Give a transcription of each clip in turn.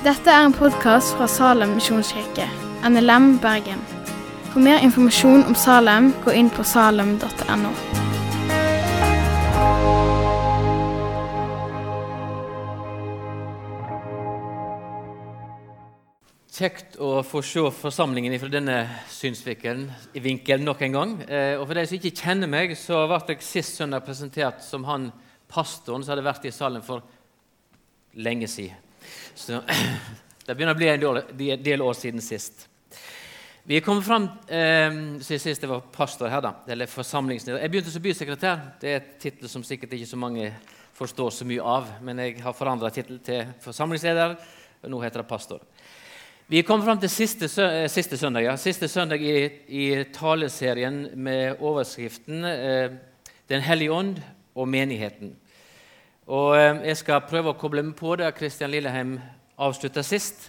Dette er en podkast fra Salem misjonskirke, NLM Bergen. For mer informasjon om Salem, gå inn på salem.no. Kjekt å få se forsamlingen fra denne synsvinkelen vinkelen nok en gang. Eh, og For de som ikke kjenner meg, så ble jeg sist søndag presentert som han pastoren som hadde vært i Salem for lenge siden. Så det begynner å bli en del, år siden sist. Vi kommet fram eh, sist jeg var pastor her, da, eller forsamlingsleder. Jeg begynte som bysekretær. Det er et tittel som sikkert ikke så mange forstår så mye av. Men jeg har forandra tittel til forsamlingsleder, og nå heter det pastor. Vi kom fram til siste, eh, siste søndag, ja. siste søndag i, i taleserien med overskriften eh, 'Den hellige ånd og menigheten'. Og eh, Jeg skal prøve å koble meg på det Kristian Lilleheim avslutta sist.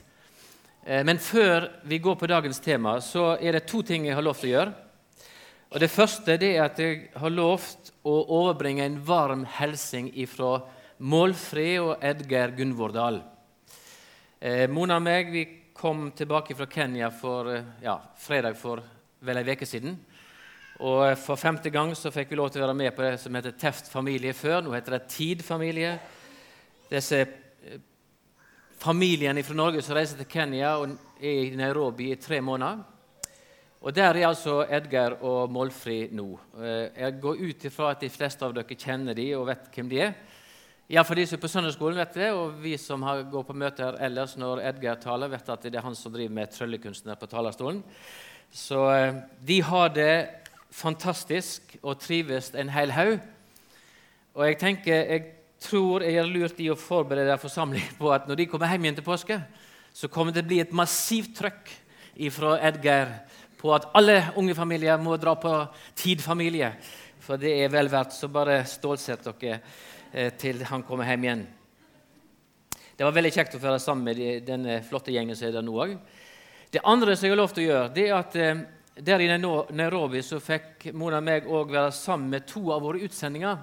Eh, men før vi går på dagens tema, så er det to ting jeg har lovt å gjøre. Og Det første det er at jeg har lovt å overbringe en varm hilsen fra Målfrid og Edgar Gunvordal. Eh, Mona og meg vi kom tilbake fra Kenya for ja, fredag for vel ei uke siden. Og eh, For femte gang så fikk vi lov til å være med på det som heter Teft familie før. Nå heter det Tid familie. Disse eh, familiene fra Norge som reiser til Kenya og er i Nairobi i tre måneder. Og Der er altså Edgar og Målfrid nå. Jeg går ut ifra at de fleste av dere kjenner de og vet hvem de er. Iallfall de som er på søndagsskolen, vet det, og vi som går på møter ellers når Edgar taler, vet at det er han som driver med tryllekunstner på talerstolen. Så eh, de har det fantastisk og trives en hel haug. Og jeg tenker, jeg tror jeg gjør lurt i å forberede forsamlingen på at når de kommer hjem igjen til påske, så kommer det til å bli et massivt trøkk fra Edgar på at alle unge familier må dra på Tid familie. For det er vel verdt, så bare stålsett dere Eh, til han kommer hjem igjen. Det var veldig kjekt å være sammen med denne flotte gjengen som er der nå òg. Det andre som jeg har lov til å gjøre, det er at eh, der i Nairobi så fikk Mona og meg òg være sammen med to av våre utsendinger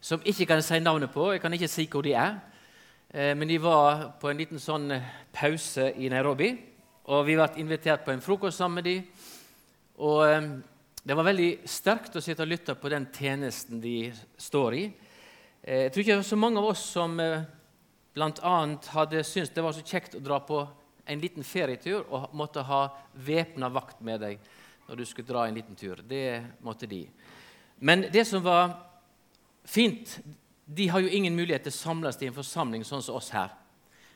som ikke kan si navnet på. Jeg kan ikke si hvor de er. Eh, men de var på en liten sånn pause i Nairobi. Og vi ble invitert på en frokost sammen med dem. Og det var veldig sterkt å sitte og lytte på den tjenesten de står i. Eh, jeg tror ikke det var så mange av oss som eh, bl.a. hadde syntes det var så kjekt å dra på en liten ferietur og måtte ha væpna vakt med deg når du skulle dra en liten tur. Det måtte de. Men det som var fint De har jo ingen mulighet til å samles i en forsamling sånn som oss her.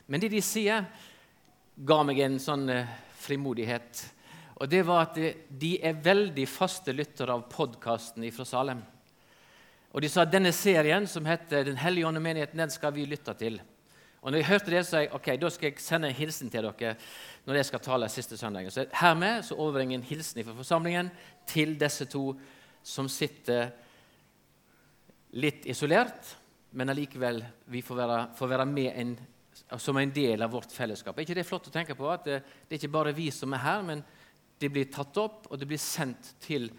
Men det de sier, ga meg en sånn eh, frimodighet. Og det var at de er veldig faste lyttere av podkasten fra Salem. Og de sa at denne serien som heter 'Den hellige ånd og menigheten', den skal vi lytte til. Og når jeg hørte det, så sa jeg ok, da skal jeg sende en hilsen til dere når jeg skal tale siste søndagen. Så hermed så overbringer jeg en hilsen fra forsamlingen til disse to som sitter litt isolert, men allikevel vi får være, får være med en, som en del av vårt fellesskap. Er ikke det flott å tenke på? At det, det er ikke bare vi som er her, men det blir tatt opp, og det blir sendt til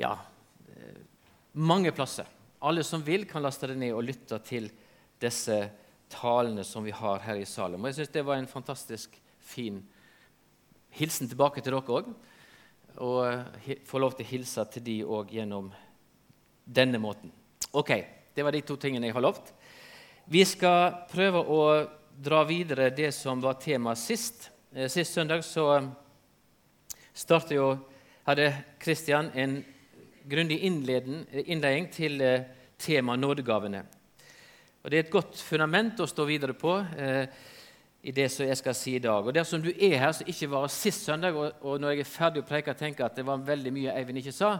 ja, mange plasser. Alle som vil, kan laste det ned og lytte til disse talene som vi har her i Salem. Og jeg synes Det var en fantastisk fin hilsen tilbake til dere òg. Og få lov til å hilse til de òg gjennom denne måten. Ok, Det var de to tingene jeg har lovt. Vi skal prøve å dra videre det som var tema sist. Eh, sist søndag så startet jo, hadde Kristian en grundig innledning til tema nådegavene. Og Det er et godt fundament å stå videre på eh, i det som jeg skal si i dag. Og Dersom du er her som ikke var sist søndag, og, og når jeg er ferdig å preke tenker at det var veldig mye Eivind ikke sa,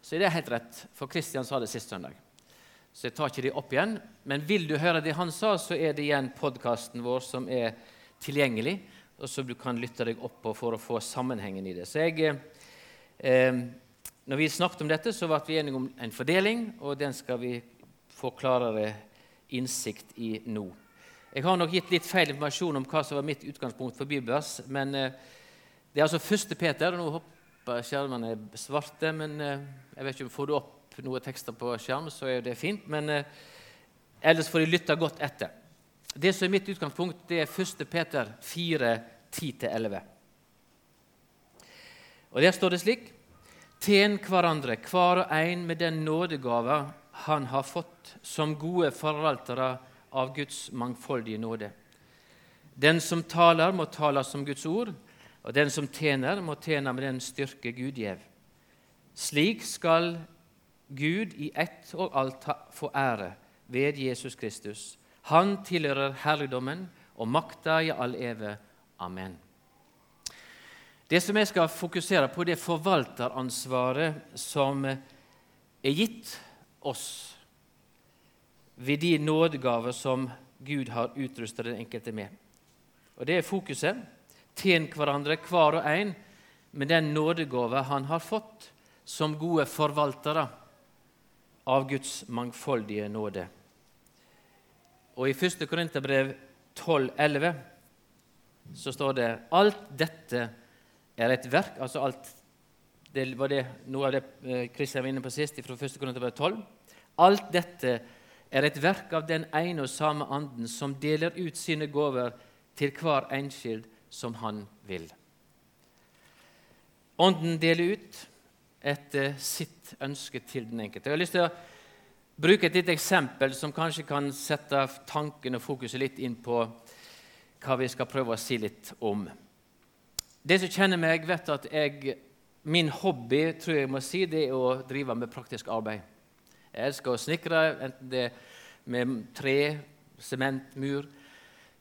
så er det helt rett, for Kristian sa det sist søndag. Så jeg tar ikke det opp igjen. Men vil du høre det han sa, så er det igjen podkasten vår som er tilgjengelig, og så du kan lytte deg opp på for å få sammenhengen i det. Så jeg... Eh, når vi snakket om dette, så ble vi enige om en fordeling, og den skal vi få klarere innsikt i nå. Jeg har nok gitt litt feil informasjon om hva som var mitt utgangspunkt for bibelvers. Men eh, det er altså 1. Peter. og Nå hopper skjermene svarte, men eh, jeg vet ikke om får du opp noen tekster på skjerm, så er det fint. Men eh, ellers får de lytte godt etter. Det som er mitt utgangspunkt, det er 1. Peter 4, 10-11. Og Der står det slik.: Tjen hverandre, hver og en med den nådegava han har fått, som gode forvaltere av Guds mangfoldige nåde. Den som taler, må tale som Guds ord, og den som tjener, må tjene med den styrke Gud gjev. Slik skal Gud i ett og alt få ære ved Jesus Kristus. Han tilhører herligdommen og makta i all eve. Amen. Det som jeg skal fokusere på, det er forvalteransvaret som er gitt oss ved de nådegaver som Gud har utrustet den enkelte med. Og Det er fokuset. Tjen hverandre, hver og en, med den nådegave han har fått som gode forvaltere av Guds mangfoldige nåde. Og I 1. Korinterbrev 12,11 så står det alt dette er et verk altså alt, Det var det, noe av det Kristian eh, var inne på sist, fra 1. Korinterbrev 12. Alt dette er et verk av den ene og samme anden som deler ut sine gaver til hver enskild som han vil. Ånden deler ut etter sitt ønske til den enkelte. Jeg har lyst til å bruke et lite eksempel som kanskje kan sette tanken og fokuset litt inn på hva vi skal prøve å si litt om. De som kjenner meg, vet at jeg, min hobby tror jeg må si, det er å drive med praktisk arbeid. Jeg elsker å snekre, enten det er med tre, sement, mur,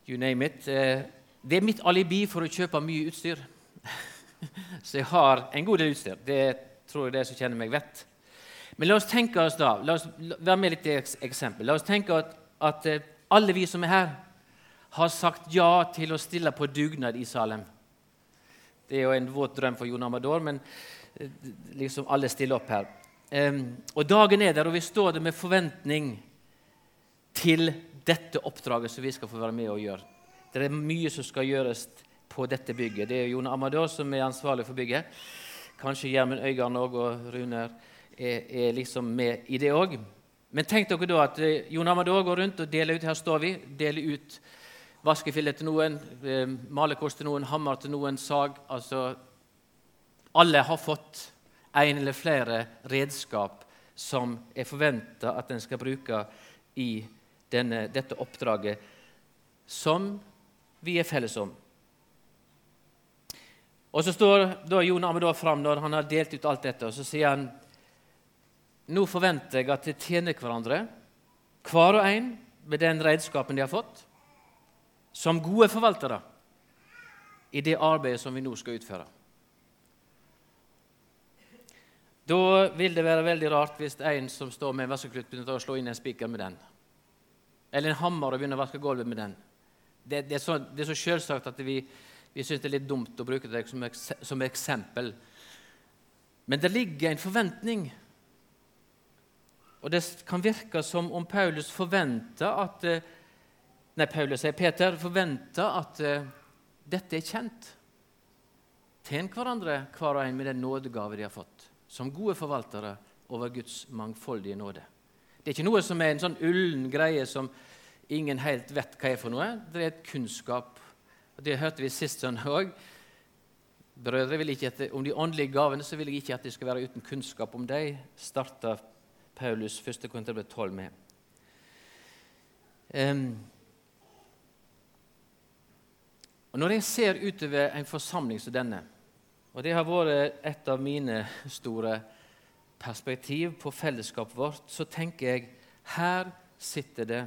you name it. Eh, det er mitt alibi for å kjøpe mye utstyr. Så jeg har en god del utstyr. Det tror jeg de som kjenner meg, vet. Men la oss tenke oss da, la oss være med litt eksempel. La oss tenke at, at eh, alle vi som er her, har sagt ja til å stille på dugnad i Salem. Det er jo en våt drøm for Jon Amador, men eh, liksom alle stiller opp her. Og Dagen er der, og vi står der med forventning til dette oppdraget som vi skal få være med og gjøre. Det er mye som skal gjøres på dette bygget. Det er Jon Amador som er ansvarlig for bygget. Kanskje Gjermund Øygarden òg, og Runar er, er, liksom med i det òg. Men tenk dere da at eh, Jon Amador går rundt og deler ut her står vi, deler ut vaskefiller til noen, eh, malerkors til noen, hammer til noen, sag altså Alle har fått en eller flere redskap som er forventa at en skal bruke i denne, dette oppdraget, som vi er felles om. Og Så står da Jon Amedor fram når han har delt ut alt dette, og så sier han nå forventer jeg at de tjener hverandre, hver og en med den redskapen de har fått, som gode forvaltere i det arbeidet som vi nå skal utføre. Da vil det være veldig rart hvis en som står med en vaskeklut, begynner å slå inn en spiker med den. Eller en hammer og begynner å vaske gulvet med den. Det, det, er så, så selvsagt at vi, vi syns det er litt dumt å bruke det som, som eksempel. Men det ligger en forventning. Og det kan virke som om Paulus forventer at eh, Nei, Paulus sier Peter forventer at uh, dette er kjent. Tjen hverandre hver og en med den nådegave de har fått, som gode forvaltere over Guds mangfoldige nåde. Det er ikke noe som er en sånn ullen greie som ingen helt vet hva er for noe. Det er et kunnskap Det hørte vi sist søndag òg. Brødre vil ikke etter, Om de åndelige gavene så vil jeg ikke at de skal være uten kunnskap om dem, starta Paulus 1. Korinterbrev 12 med. Um, og Når jeg ser utover en forsamling som denne, og det har vært et av mine store perspektiv på fellesskapet vårt, så tenker jeg her sitter det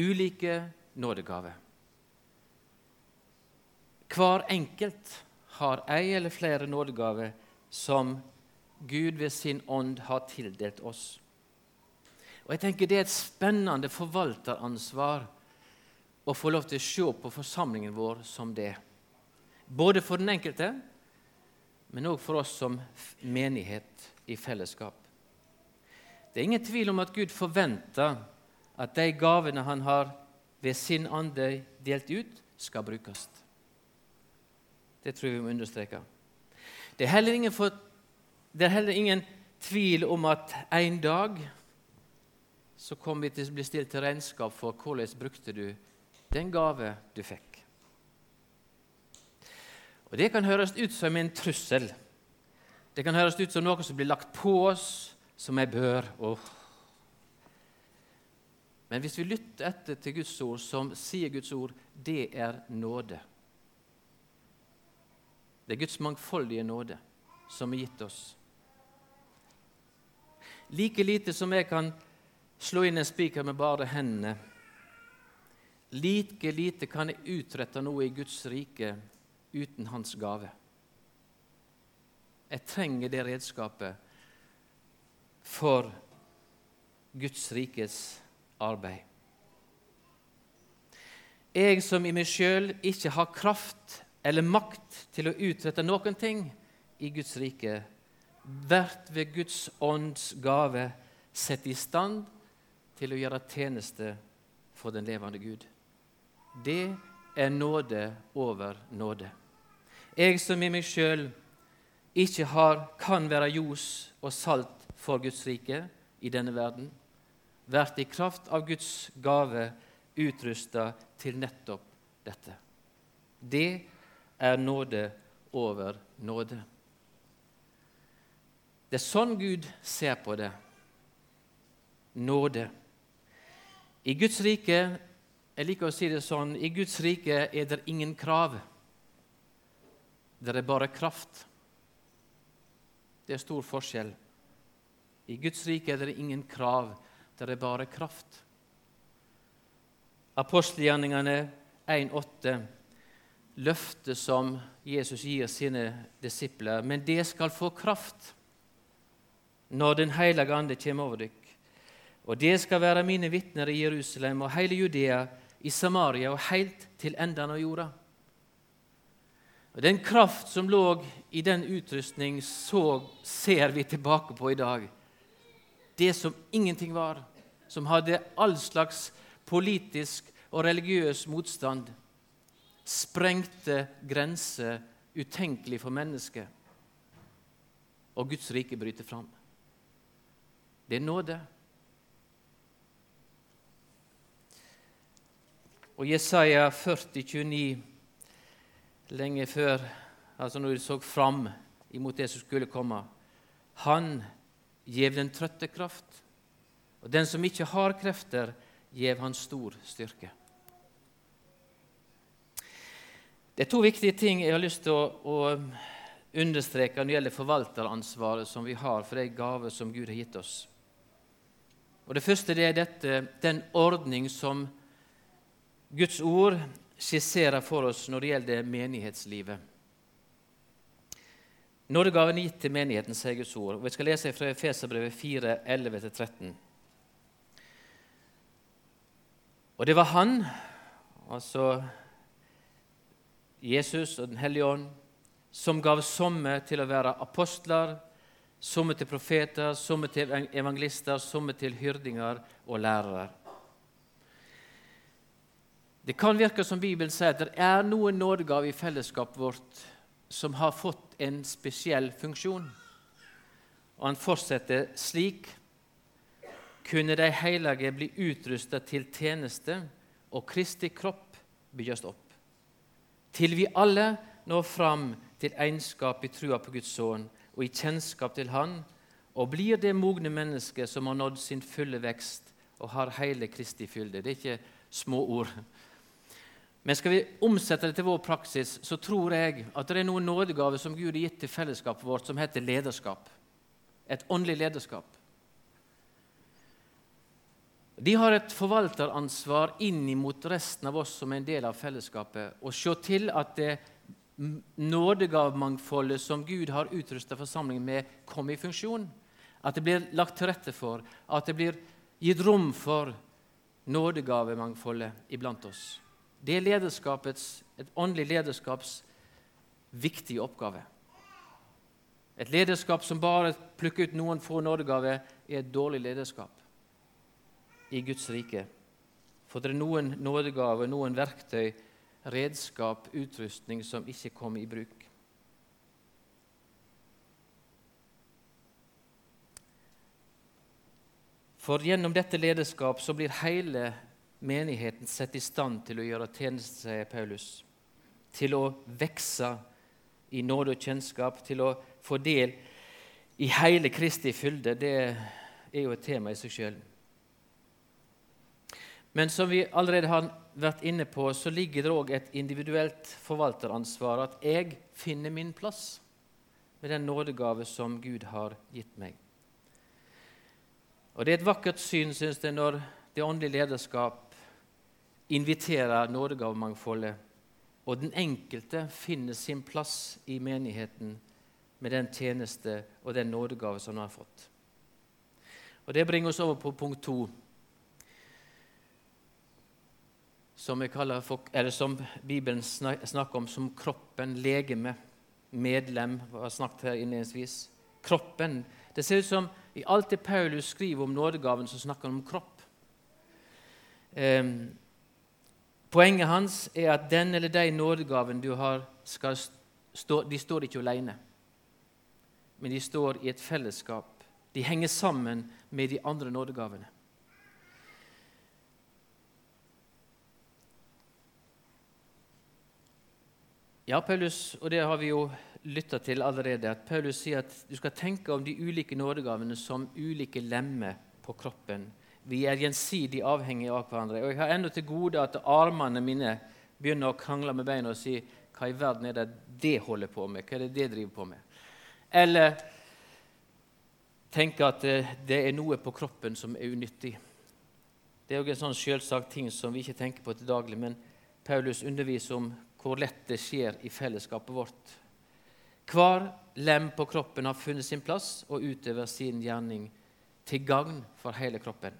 ulike nådegaver. Hver enkelt har ei eller flere nådegaver som Gud ved sin ånd har tildelt oss. Og jeg tenker Det er et spennende forvalteransvar å få lov til å se på forsamlingen vår som det. Både for den enkelte, men òg for oss som menighet i fellesskap. Det er ingen tvil om at Gud forventer at de gavene han har ved sin ande delt ut, skal brukes. Det tror jeg vi må understreke. Det er heller ingen, for, det er heller ingen tvil om at en dag så kommer vi til å bli stilt til regnskap for hvordan brukte du Det er en gave du fikk. Og Det kan høres ut som en trussel. Det kan høres ut som noe som blir lagt på oss som jeg bør. Oh. Men hvis vi lytter etter til Guds ord, som sier Guds ord, det er nåde. Det er Guds mangfoldige nåde som er gitt oss. Like lite som jeg kan slå inn en spiker med bare hendene, like lite kan jeg utrette noe i Guds rike uten Hans gave. Jeg trenger det redskapet for Guds rikes arbeid. Jeg som i meg sjøl ikke har kraft eller makt til å utrette noen ting i Guds rike, vært ved Guds ånds gave sett i stand til å gjøre tjeneste for den levende Gud. Det er nåde over nåde. Jeg som i meg sjøl ikke har, kan være ljos og salt for Guds rike i denne verden, blir i kraft av Guds gave utrusta til nettopp dette. Det er nåde over nåde. Det er sånn Gud ser på det. Nåde. I Guds rike jeg liker å si det sånn, i Guds rike er det ingen krav. Det er bare kraft. Det er stor forskjell. I Guds rike er det ingen krav, det er bare kraft. Apostelgjerningene 1,8, løftet som Jesus gir sine disipler. Men det skal få kraft når Den hellige ande kommer over dere. Og det skal være mine vitner i Jerusalem og hele Judea, i Samaria og helt til enden av jorda. Og Den kraft som lå i den utrustning, så ser vi tilbake på i dag. Det som ingenting var, som hadde all slags politisk og religiøs motstand, sprengte grenser utenkelig for mennesket. Og Guds rike bryter fram. Det er nåde. Og Jesaja 40, 29 lenge før, altså når de så fram imot det som skulle komme. Han gjev den trøtte kraft, og den som ikke har krefter, gjev han stor styrke. Det er to viktige ting jeg har lyst til å, å understreke når det gjelder forvalteransvaret som vi har for de gaver som Gud har gitt oss. Og Det første det er dette, den ordning som Guds ord skisserer for oss når det gjelder menighetslivet. Nådegaven gitt til menigheten, sier Guds ord. Og Vi skal lese fra Efeserbrevet 4, 11-13. Og det var han, altså Jesus og Den hellige ånd, som gav somme til å være apostler, somme til profeter, somme til evangelister, somme til hyrdinger og lærere. Det kan virke som Bibelen sier at det er noen nådegave i fellesskapet vårt som har fått en spesiell funksjon. Og han fortsetter slik kunne de hellige bli utrustet til tjeneste og Kristi kropp bygges opp, til vi alle når fram til egenskap i trua på Guds sønn og i kjennskap til Han, og blir det mogne mennesket som har nådd sin fulle vekst og har hele Kristi fylde. Det er ikke små ord. Men skal vi omsette det til vår praksis, så tror jeg at det er noen nådegaver som Gud har gitt til fellesskapet vårt, som heter lederskap. Et åndelig lederskap. De har et forvalteransvar inn mot resten av oss som er en del av fellesskapet, og se til at det nådegavemangfoldet som Gud har utrusta forsamlingen med, kommer i funksjon. At det blir lagt til rette for, at det blir gitt rom for nådegavemangfoldet iblant oss. Det er et åndelig lederskaps viktige oppgave. Et lederskap som bare plukker ut noen få nådegaver, er et dårlig lederskap i Guds rike. For det er noen nådegaver, noen verktøy, redskap, utrustning som ikke kommer i bruk. For gjennom dette lederskap så blir hele menigheten satt i stand til å gjøre tjeneste, sier Paulus. Til å vekse i nåde og kjennskap, til å få del i hele Kristi fylde, det er jo et tema i seg sjøl. Men som vi allerede har vært inne på, så ligger det òg et individuelt forvalteransvar. At jeg finner min plass med den nådegave som Gud har gitt meg. Og Det er et vakkert syn, syns jeg, når det åndelige lederskap inviterer nådegavemangfoldet, og den enkelte finner sin plass i menigheten med den tjeneste og den nådegave som han har fått. Og Det bringer oss over på punkt to som, for, som Bibelen snakker om som kroppen, legeme, medlem. var snakket her innledningsvis. Kroppen. Det ser ut som i alt det Paulus skriver om nådegaven, så snakker han om kropp. Eh, poenget hans er at den eller de nådegaven du har, stå, de står ikke alene. Men de står i et fellesskap. De henger sammen med de andre nådegavene. Ja, Paulus, og det har vi jo lytta til allerede, at Paulus sier at du skal tenke om de ulike nådegavene som ulike lemmer på kroppen. Vi er gjensidig avhengige av hverandre. Og Jeg har ennå til gode at armene mine begynner å krangle med beina og si hva i verden er det det holder på med? Hva er det det driver på med? Eller tenke at det er noe på kroppen som er unyttig. Det er jo en sånn selvsagt ting som vi ikke tenker på til daglig, men Paulus underviser om hvor lett det skjer i fellesskapet vårt. Hver lem på kroppen har funnet sin plass og utøver sin gjerning til gagn for hele kroppen.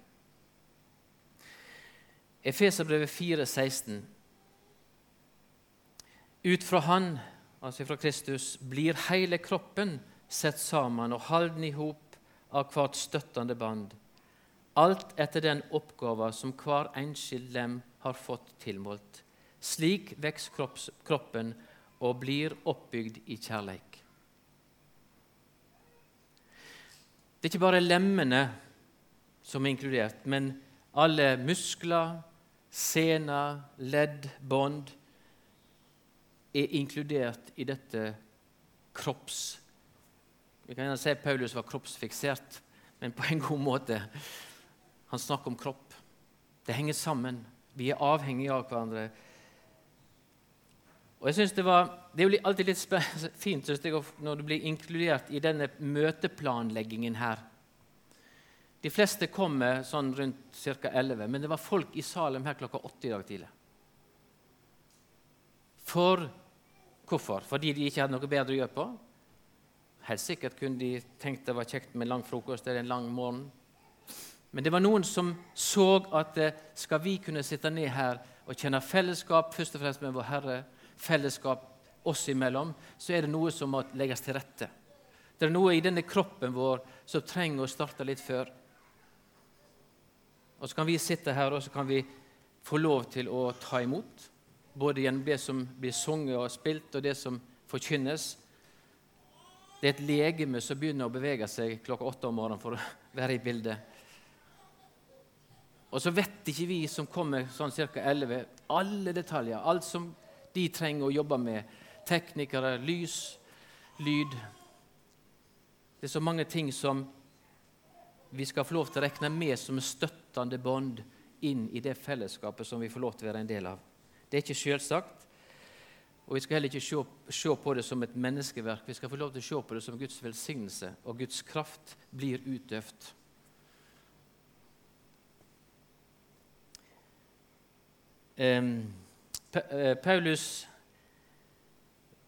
Efeserbrevet 4, 16. Ut fra Han, altså fra Kristus, blir hele kroppen sett sammen og halden i hop av hvert støttende band, alt etter den oppgava som hver enskild lem har fått tilmålt. Slik vokser kroppen og blir oppbygd i kjærleik. Det er ikke bare lemmene som er inkludert, men alle muskler, sener, ledd, bånd er inkludert i dette kropps... Vi kan gjerne si at Paulus var kroppsfiksert, men på en god måte. Han snakker om kropp. Det henger sammen. Vi er avhengige av hverandre. Og jeg synes det, var, det, er alltid litt fint jeg, når du blir inkludert i denne møteplanleggingen her. De fleste kommer sånn rundt ca. 11, men det var folk i Salem her klokka 8 i dag tidlig. For hvorfor? Fordi de ikke hadde noe bedre å gjøre på? Helt sikkert kunne de tenkt det var kjekt med lang frokost eller en lang morgen. Men det var noen som så at eh, skal vi kunne sitte ned her og kjenne fellesskap først og fremst med vår Herre, fellesskap oss imellom, så er det noe som må legges til rette. Det er noe i denne kroppen vår som trenger å starte litt før. Og Så kan vi sitte her og så kan vi få lov til å ta imot, både gjennom det som blir sunget og spilt, og det som forkynnes. Det er et legeme som begynner å bevege seg klokka åtte om morgenen for å være i bildet. Og så vet ikke vi som kommer sånn ca. 11, alle detaljer. Alt som de trenger å jobbe med. Teknikere, lys, lyd. Det er så mange ting som vi skal få lov til å regne med som støttende bånd inn i det fellesskapet som vi får lov til å være en del av. Det er ikke selvsagt. Og Vi skal heller ikke se, se, på det som et menneskeverk. Vi skal få lov til å se på det som Guds velsignelse, og Guds kraft blir utøvd. Um, Paulus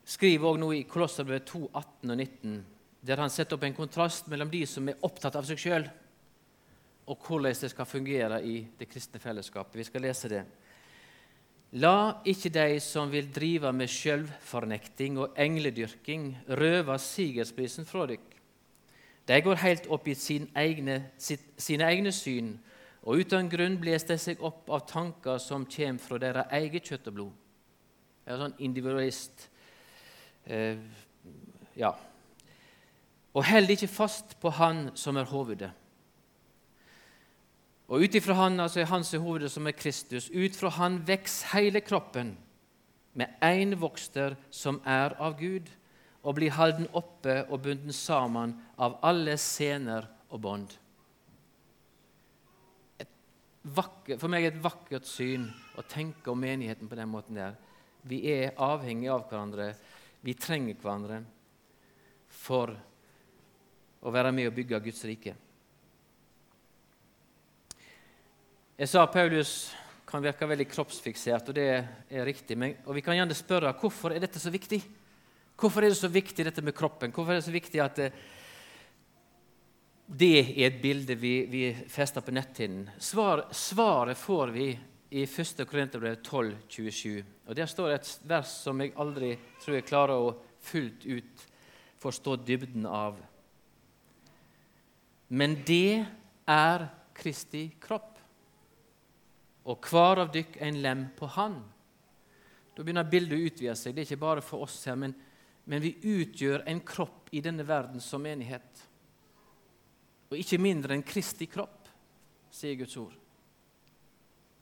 skriver også noe i Kolosserbrevet 2, 18 og 19, der han setter opp en kontrast mellom de som er opptatt av seg sjøl, og hvordan det skal fungere i det kristne fellesskapet. Vi skal lese det. La ikke de som vil drive med sjølvfornekting og engledyrking, røve sigersprisen fra dykk. De går helt opp i sin egne, sitt, sine egne syn og uten grunn bles de seg opp av tanker som kommer fra deres eget kjøtt og blod. Det er sånn individualist. Eh, ja. Og held ikke fast på Han som er hovedet. Og ut ifra han, altså er hans hovedet som er Kristus, ut fra han vokser hele kroppen med én vokster som er av Gud, og blir holden oppe og bundet sammen av alle sener og bånd. For meg er det et vakkert syn å tenke om menigheten på den måten der. Vi er avhengige av hverandre. Vi trenger hverandre for å være med og bygge Guds rike. Jeg sa Paulus kan virke veldig kroppsfiksert, og det er riktig. Men, og Vi kan gjerne spørre hvorfor er dette så viktig. Hvorfor er det så viktig dette med kroppen? Hvorfor er det så viktig at det, det er et bilde vi, vi fester på netthinnen? Svar, svaret får vi i 1. Korinterbrev 12,27. Og Der står et vers som jeg aldri tror jeg klarer å fullt ut forstå dybden av. Men det er Kristi kropp og hver av dykk en lem på Han. Da begynner bildet å utvide seg. Det er ikke bare for oss her, men, men vi utgjør en kropp i denne verden som menighet. Og ikke mindre enn Kristi kropp, sier Guds ord.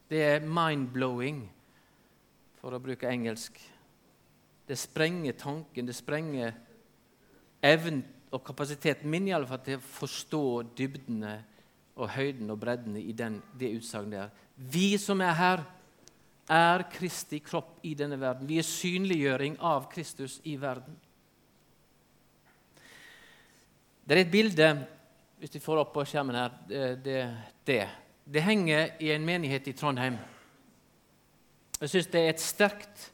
Det er mind-blowing, for å bruke engelsk. Det sprenger tanken, det sprenger evnen og kapasiteten min i alle fall til å forstå dybdene og høyden og bredden i den, det utsagnet der. Vi som er her, er Kristi kropp i denne verden. Vi er synliggjøring av Kristus i verden. Det er et bilde hvis vi får opp på skjermen her, det, det, det henger i en menighet i Trondheim. Jeg syns det er et sterkt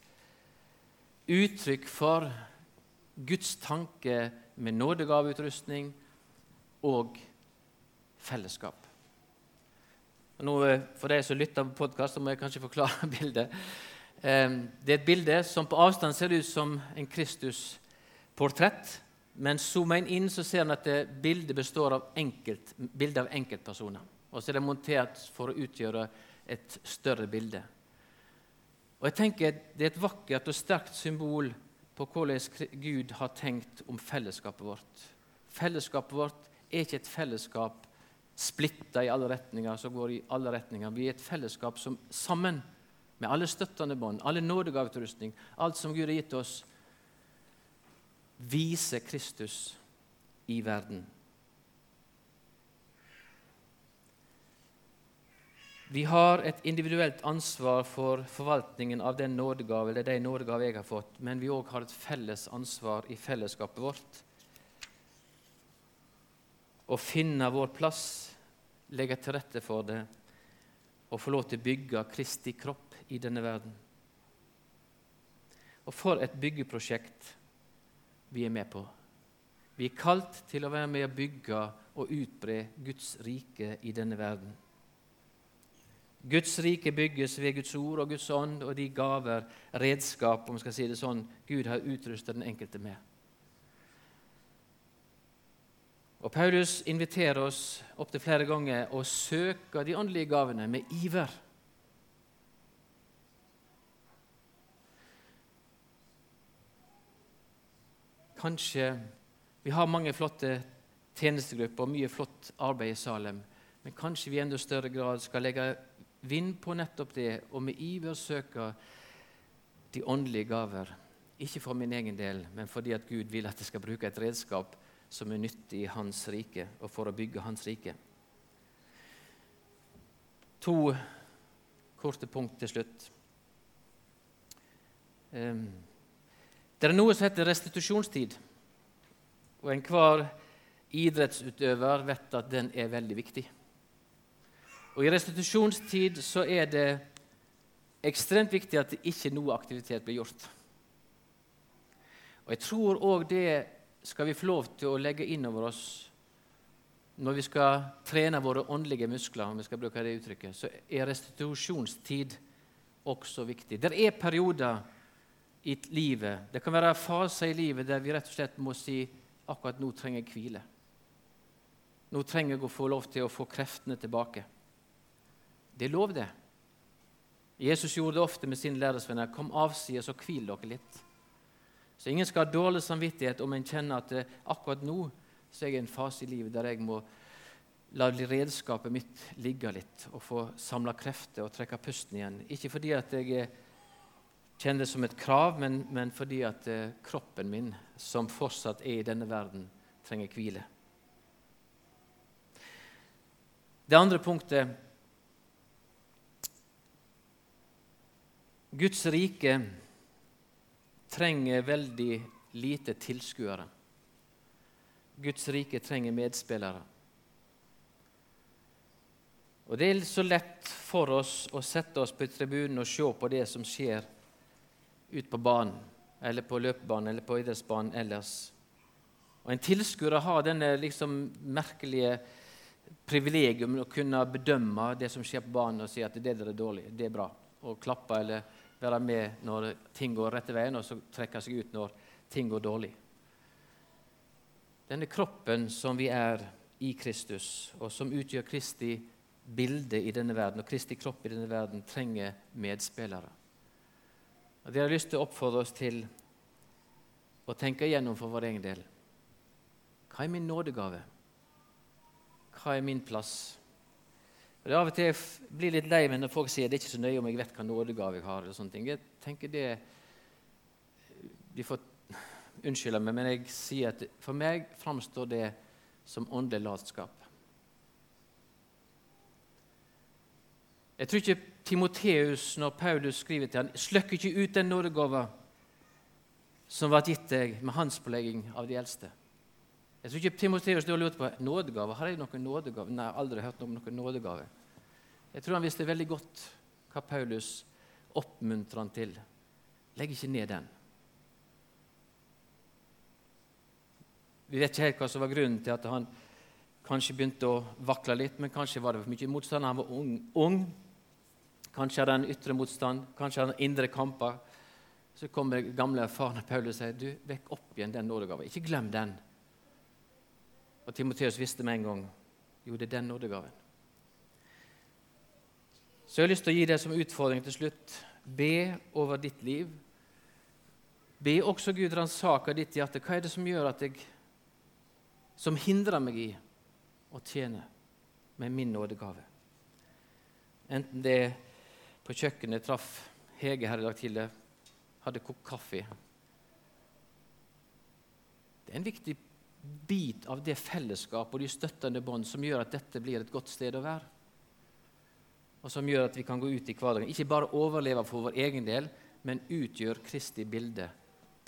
uttrykk for Guds tanke med nådegaveutrustning og fellesskap. Nå, eh, for deg som lytter på podkast, må jeg kanskje forklare bildet. Det er et bilde som på avstand ser ut som en Kristus-portrett. Men zoomer en inn, så ser en at bildet består av enkelt, bilde av enkeltpersoner. Og så er det montert for å utgjøre et større bilde. Og jeg tenker Det er et vakkert og sterkt symbol på hvordan Gud har tenkt om fellesskapet vårt. Fellesskapet vårt er ikke et fellesskap splitta i alle retninger, som går i alle retninger. Vi er et fellesskap som sammen, med alle støttende bånd, alle nådegaveutrustning, alt som Gud har gitt oss, viser Kristus i verden. Vi har et individuelt ansvar for forvaltningen av den nådegave eller de nådegave jeg har fått, men vi òg har et felles ansvar i fellesskapet vårt. Å finne vår plass legge til rette for det og få lov til å bygge Kristi kropp i denne verden. Og for et byggeprosjekt vi er med på. Vi er kalt til å være med å bygge og utbre Guds rike i denne verden. Guds rike bygges ved Guds ord og Guds ånd og de gaver, redskap, om vi skal si det sånn, Gud har utrustet den enkelte med. Og Paulus inviterer oss opptil flere ganger å søke de åndelige gavene med iver. Kanskje Vi har mange flotte tjenestegrupper og mye flott arbeid i Salem, men kanskje vi i enda større grad skal legge vind på nettopp det og med iver søke de åndelige gaver. Ikke for min egen del, men fordi at Gud vil at jeg skal bruke et redskap som er nyttig i Hans rike, og for å bygge Hans rike. To korte punkt til slutt. Ehm, det er noe som heter restitusjonstid. Og enhver idrettsutøver vet at den er veldig viktig. Og I restitusjonstid så er det ekstremt viktig at ikke noe aktivitet blir gjort. Og Jeg tror òg det skal vi få lov til å legge inn over oss når vi skal trene våre åndelige muskler, om vi skal bruke det uttrykket, så er restitusjonstid også viktig. Det er perioder i livet, det kan være faser i livet der vi rett og slett må si akkurat nå trenger jeg hvile. Nå trenger jeg å få lov til å få kreftene tilbake. Det er lov, det. Jesus gjorde det ofte med sine læresvenner. Kom avsides og hvil dere litt. Så ingen skal ha dårlig samvittighet om en kjenner at akkurat nå så er jeg i en fase i livet der jeg må la redskapet mitt ligge litt og få samla krefter og trekke pusten igjen. Ikke fordi at jeg kjenner det som et krav, men, men fordi at eh, kroppen min, som fortsatt er i denne verden, trenger hvile. Det andre punktet Guds rike trenger veldig lite tilskuere. Guds rike trenger medspillere. Og Det er så lett for oss å sette oss på tribunen og se på det som skjer ut på banen, eller på løpebanen eller på idrettsbanen ellers. Og En tilskuer har denne liksom merkelige privilegium å kunne bedømme det som skjer på banen, og si at det er dårlig, det er bra. Og klappe eller være med når ting går rette veien, og så trekke seg ut når ting går dårlig. Denne kroppen som vi er i Kristus, og som utgjør Kristi bilde i denne verden, og Kristi kropp i denne verden, trenger medspillere. Og dere har lyst til å oppfordre oss til å tenke igjennom for vår egen del. Hva er min nådegave? Hva er min plass? Og det Av og til jeg blir litt lei meg når folk sier det er ikke så nøye om jeg vet hva nådegave jeg har. eller sånne ting. Jeg tenker det De får unnskylde meg, men jeg sier at for meg framstår det som åndelig latskap. Jeg tror ikke Timoteus, når Paulus skriver til ham, sløkker ikke ut den nådegava som ble gitt deg med håndspålegging av de eldste. Jeg tror ikke Timoteus lurte på nådegave. Har jeg noen nådegave? Nei, jeg har aldri hørt om noen nådegave. Jeg tror han visste veldig godt hva Paulus oppmuntrer han til. Legg ikke ned den. Vi vet ikke helt hva som var grunnen til at han kanskje begynte å vakle litt, men kanskje var det for mye motstand. Han var ung. ung. Kanskje hadde han ytre motstand, kanskje hadde han indre kamper. Så kommer gamle, erfarne Paulus og sier du, vekk opp igjen den nådegaven. Ikke glem den. Og Timoteus visste med en gang jo, det er den nådegaven. Så jeg har lyst til å gi deg som utfordring til slutt. Be over ditt liv. Be også Gud ransake ditt hjerte. Hva er det som gjør at jeg Som hindrer meg i å tjene med min nådegave? Enten det er på kjøkkenet traff Hege her i dag tidlig, hadde kokt kaffe. Det er en viktig bit av det fellesskapet og de støttende bånd som gjør at dette blir et godt sted å være. Og som gjør at vi kan gå ut i hverdagen. Ikke bare overleve for vår egen del, men utgjør Kristi bilde.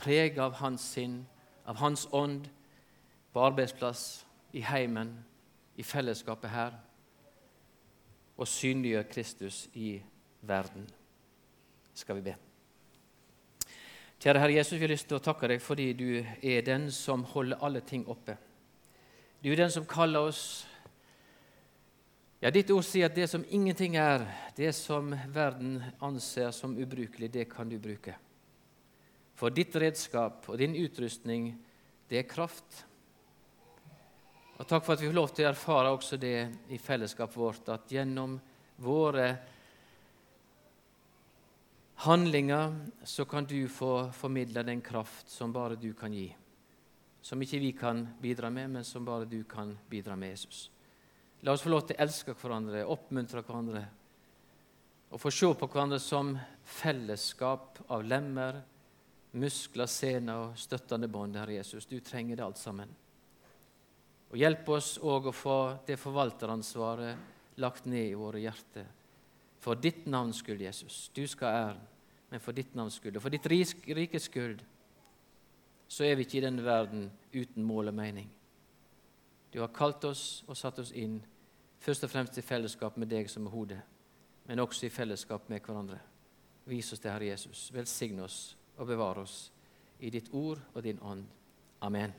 Preg av Hans sinn, av Hans ånd, på arbeidsplass, i heimen, i fellesskapet her. Og synliggjør Kristus i verden. Skal vi be. Kjære Herre Jesus, vi har lyst til å takke deg fordi du er den som holder alle ting oppe. Du er den som kaller oss Ja, ditt ord sier at det som ingenting er, det som verden anser som ubrukelig, det kan du bruke. For ditt redskap og din utrustning, det er kraft. Og Takk for at vi får lov til å erfare også det i fellesskapet vårt, at gjennom våre handlinger, så kan du få formidle den kraft som bare du kan gi. Som ikke vi kan bidra med, men som bare du kan bidra med, Jesus. La oss få lov til å elske hverandre, oppmuntre hverandre og få se på hverandre som fellesskap av lemmer, muskler, sener og støttende bånd, Herre Jesus. Du trenger det alt sammen. Og Hjelp oss òg å få det forvalteransvaret lagt ned i våre hjerter. For ditt navns skyld, Jesus. Du skal æren. men for ditt navns skyld og for ditt rikes skyld, så er vi ikke i denne verden uten mål og mening. Du har kalt oss og satt oss inn først og fremst i fellesskap med deg som er hodet, men også i fellesskap med hverandre. Vis oss det, Herre Jesus. Velsigne oss og bevare oss i ditt ord og din ånd. Amen.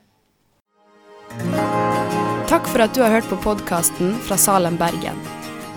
Takk for at du har hørt på podkasten fra Salem, Bergen.